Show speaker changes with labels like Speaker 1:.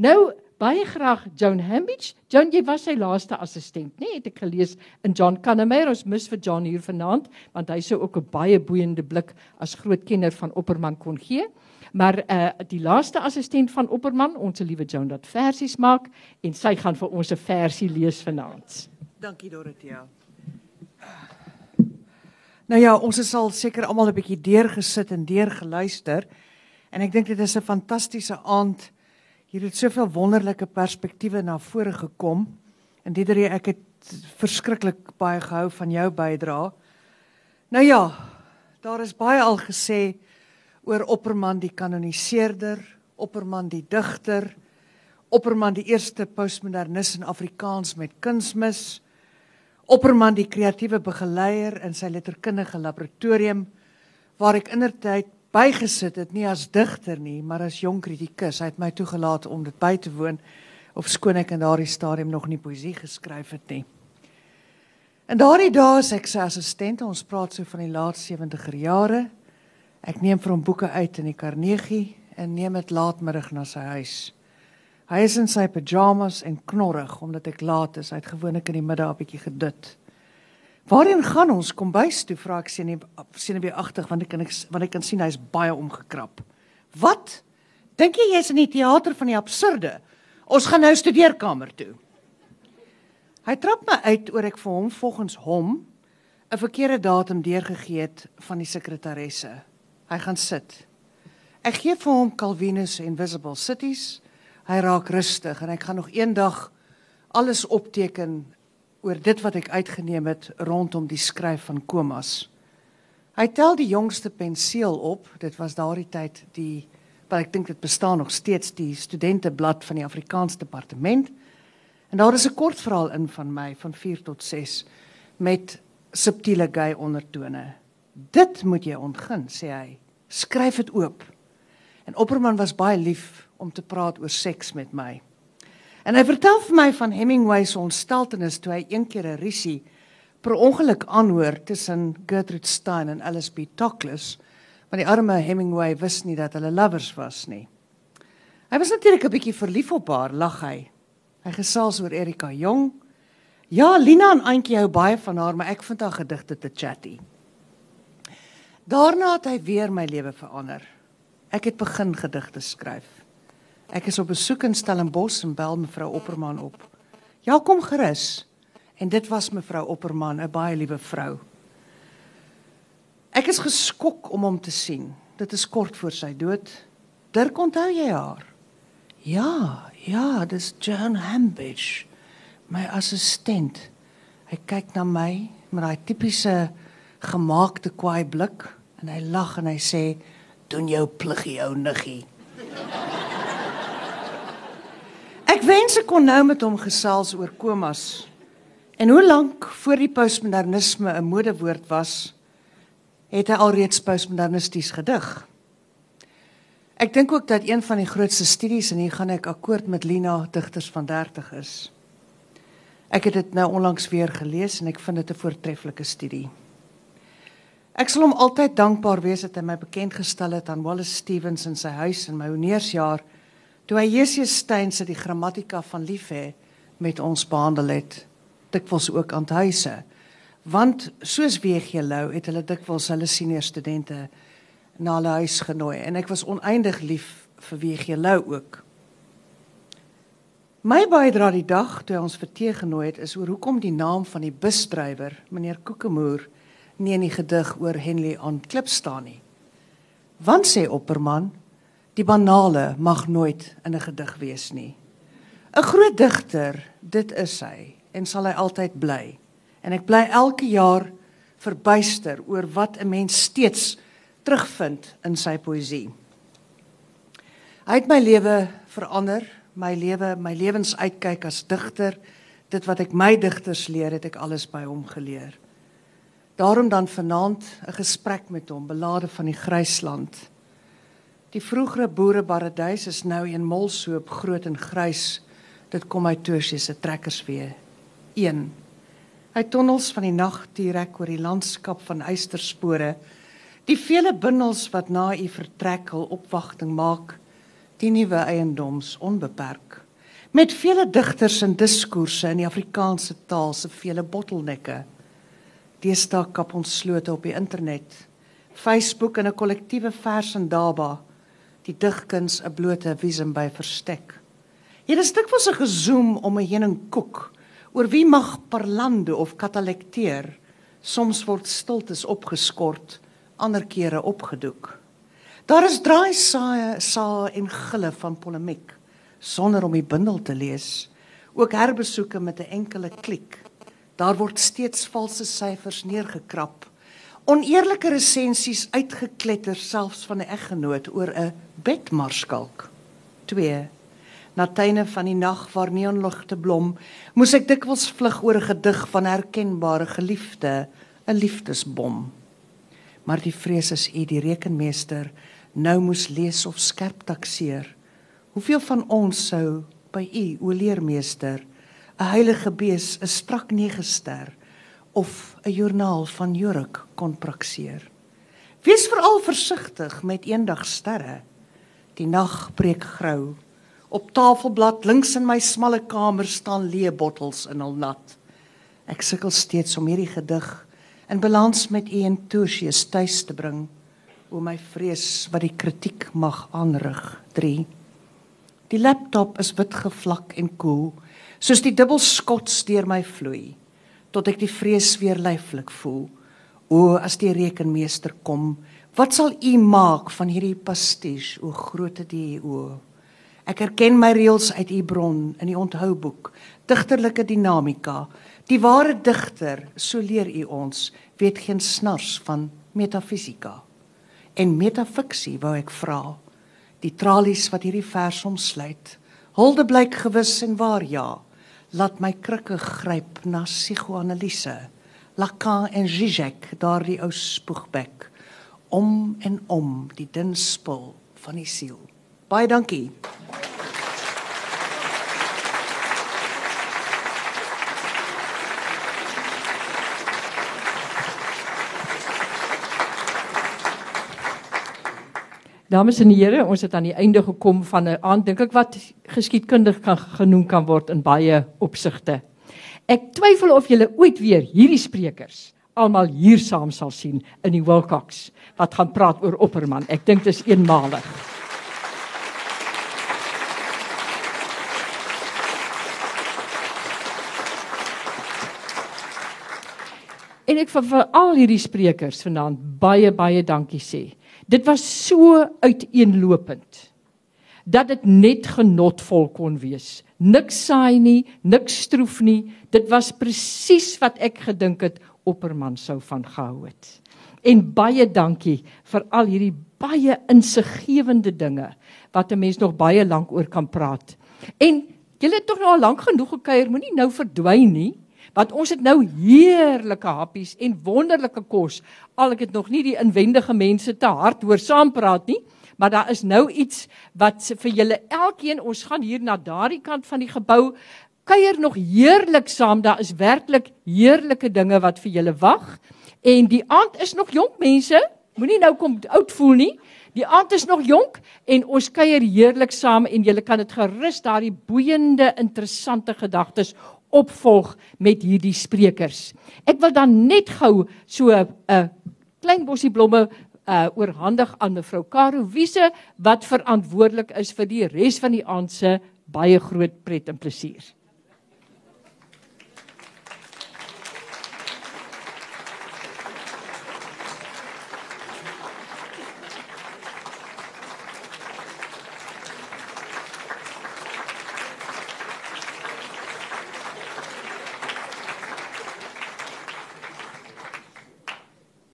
Speaker 1: Nou baie graag Joan Hambidge. Joan, jy was sy laaste assistent, nê? Nee, het ek gelees in John Kannemeyer. Ons mis vir John hier vanaand, want hy sou ook 'n baie boeiende blik as groot kenner van Opperman kon gee. Maar uh die laaste assistent van Opperman, ons liewe Joan wat versies maak en sy gaan vir ons 'n versie lees vanaand.
Speaker 2: Dankie Dorothea. Nou ja, ons is al seker almal 'n bietjie deurgesit en deurgeluister. En ek dink dit is 'n fantastiese aand. Hier het soveel wonderlike perspektiewe na vore gekom. En Diederie, ek het verskriklik baie gehou van jou bydrae. Nou ja, daar is baie al gesê oor Opperman die kanoniseerder, Opperman die digter, Opperman die eerste postmodernis in Afrikaans met kunsmis. Opperman die kreatiewe begeleier in sy letterkundige laboratorium waar ek indertyd bygesit het nie as digter nie, maar as jong kritikus. Hy het my toegelaat om dit by te woon of skoon ek in daardie stadium nog nie poësie geskryf het nie. In daardie dae as ek sy assistent, ons praat so van die laat 70er jare. Ek neem vir hom boeke uit in die Carnegie en neem dit laatmiddag na sy huis. Hy is in sy pyjamas en knorrig omdat ek laat is. Hy het gewoonlik in die middag 'n bietjie gedit. Waarheen gaan ons? Kom bys toe, vra ek sien sien nie agtig want ek kan ek want ek kan sien hy's baie omgekrap. Wat? Dink jy jy's in die teater van die absurde? Ons gaan nou studeerkamer toe. Hy trap my uit oor ek vir hom volgens hom 'n verkeerde datum deurgegee het van die sekretaresse. Hy gaan sit. Ek gee vir hom Calvinus Invisible Cities hy raak rustig en ek gaan nog eendag alles opteken oor dit wat ek uitgeneem het rondom die skryf van Komas. Hy tel die jongste penseel op. Dit was daardie tyd die wat ek dink dit bestaan nog steeds die studenteblad van die Afrikaans departement. En daar is 'n kort verhaal in van my van 4 tot 6 met subtiele gay ondertone. Dit moet jy ontgin, sê hy. Skryf dit oop. En Opperman was baie lief om te praat oor seks met my. En hy vertel vir my van Hemingway se ontsteltenis toe hy een keer 'n risie per ongeluk aanhoor tussen Gertrude Stein en Alice B. Toklas, want die arme Hemingway wist nie dat hulle lovers was nie. Hy was natuurlik 'n bietjie verlief op haar, lag hy. Hy gesels oor Erika Jong. Ja, Lina en Antjie hou baie van haar, maar ek vind haar gedigte te chatty. Daarna het hy weer my lewe verander. Ek het begin gedigte skryf. Ek is op besoek in Stellenbosch en bel mevrou Opperman op. Ja, kom gerus. En dit was mevrou Opperman, 'n baie liewe vrou. Ek is geskok om hom te sien. Dit is kort voor sy dood. Dirk, onthou jy haar? Ja, ja, dis Joan Hambidge, my assistent. Hy kyk na my met daai tipiese gemaakte kwaai blik en hy lag en hy sê: "Doen jou pliggie, ou niggie." Ek wens ek kon nou met hom gesels oor komas. En hoe lank voor die postmodernisme 'n modewoord was, het hy alreeds postmodernisties gedig. Ek dink ook dat een van die grootste studies en hier gaan ek akkoord met Lina digters van 30 is. Ek het dit nou onlangs weer gelees en ek vind dit 'n voortreffelike studie. Ek sal hom altyd dankbaar wees dat hy my bekend gestel het aan Wallace Stevens in sy huis in my honeursjaar toe hy Jesus Steyn se die grammatika van lief hê met ons behandel het dikwels ook aan huise. Want soos WG Lou het hulle dikwels hulle senior studente na hulle huis genooi. En ek was oneindig lief vir WG Lou ook. My bydra die dag toe ons vir tee genooi het is oor hoekom die naam van die busdrywer meneer Kokemoer nie in die gedig oor Henley aan klip staan nie. Want sê Opperman Die banale mag nooit in 'n gedig wees nie. 'n Groot digter, dit is hy en sal hy altyd bly. En ek bly elke jaar verbuister oor wat 'n mens steeds terugvind in sy poësie. Hy het my lewe verander, my lewe, my lewensuitkyk as digter, dit wat ek my digters leer, het ek alles by hom geleer. Daarom dan vanaand 'n gesprek met hom, belade van die Grysland. Die vroegere boereparadys is nou een molsoop groot en grys. Dit kom uit Tosie se trekkers weer. 1. Hy tonnels van die nag direk oor die landskap van eysterspore. Die vele bindels wat na u vertrek hul opwagting maak. die nuwe eiendoms onbeperk. Met vele digters en diskoerse in die Afrikaanse taal se vele bottelnekke. Deesdae kap ons slote op die internet. Facebook en 'n kollektiewe vers en daba. Die digkuns 'n blote visum by verstek. Is dikwels 'n gezoom om 'n heuningkoek oor wie mag parlando of katalekteer. Soms word stiltes opgeskort, ander kere opgedoek. Daar is draai saaie saa en gille van polemiek sonder om die bundel te lees. Ook herbesoeke met 'n enkele klik. Daar word steeds valse syfers neergekrap. Oneerlike resensies uitgekletter selfs van 'n eggenoot oor 'n bedmarskalk. 2 Na tuine van die nag waar neonligte blom, moes ek dikwels vlug oor 'n gedig van herkenbare geliefde, 'n liefdesbom. Maar die vrees is u die rekenmeester nou moes lees of skerp takseer. Hoeveel van ons sou by u o leermeester 'n heilige bees 'n strak nege ster of 'n joernaal van Jurk kon prakseer. Wees veral versigtig met eendag sterre. Die nag breek grou. Op tafelblad links in my smalle kamer staan leë bottels in hul nat. Ek sukkel steeds om hierdie gedig in balans met u en Tertius tuis te bring o my vrees wat die kritiek mag aanrig 3 die laptop is wit gevlak en koel soos die dubbel skots deur my vloei tot ek die vrees weer lyflik voel. O as die rekenmeester kom wat sal u maak van hierdie pastiche o grootte die o? Ek erken my reëls uit u bron in die onthouboek digterlike dinamika die ware digter so leer u ons weet geen snars van metafisika en metafiksie wou ek vra die tralies wat hierdie vers omsluit hulde blyk gewis en waar ja laat my krikke gryp na psigoanalise Lacan en Zizek daardie ou spoegbek om en om die dun spul van die siel. Baie dankie.
Speaker 1: Dames en here, ons het aan die einde gekom van 'n aand. Dink ek wat geskiedkundig kan genoem kan word in baie opsigte. Ek twyfel of julle ooit weer hierdie sprekers almal hier saam sal sien in die Wilcox wat gaan praat oor Opperman. Ek dink dit is eenmalig. En ek vir, vir al hierdie sprekers vanaand baie baie dankie sê. Dit was so uiteenlopend dat dit net genotvol kon wees. Niks saai nie, niks stroef nie. Dit was presies wat ek gedink het Opperman sou van gehou het. En baie dankie vir al hierdie baie insiggewende dinge wat 'n mens nog baie lank oor kan praat. En julle het tog nou al lank genoeg gekuier, moenie nou verdwyn nie want ons het nou heerlike happies en wonderlike kos. Al ek het nog nie die inwendige mense te hard hoor saam praat nie, maar daar is nou iets wat vir julle elkeen, ons gaan hier na daardie kant van die gebou kuier nog heerlik saam. Daar is werklik heerlike dinge wat vir julle wag. En die aand is nog jonk mense. Moenie nou kom oud voel nie. Die aand is nog jonk en ons kuier heerlik saam en julle kan dit gerus daardie boeiende interessante gedagtes opvolg met hierdie sprekers. Ek wil dan net gou so 'n uh, klein bosie blomme uh oorhandig aan mevrou Karo Wiese wat verantwoordelik is vir die res van die aand se baie groot pret en plesier.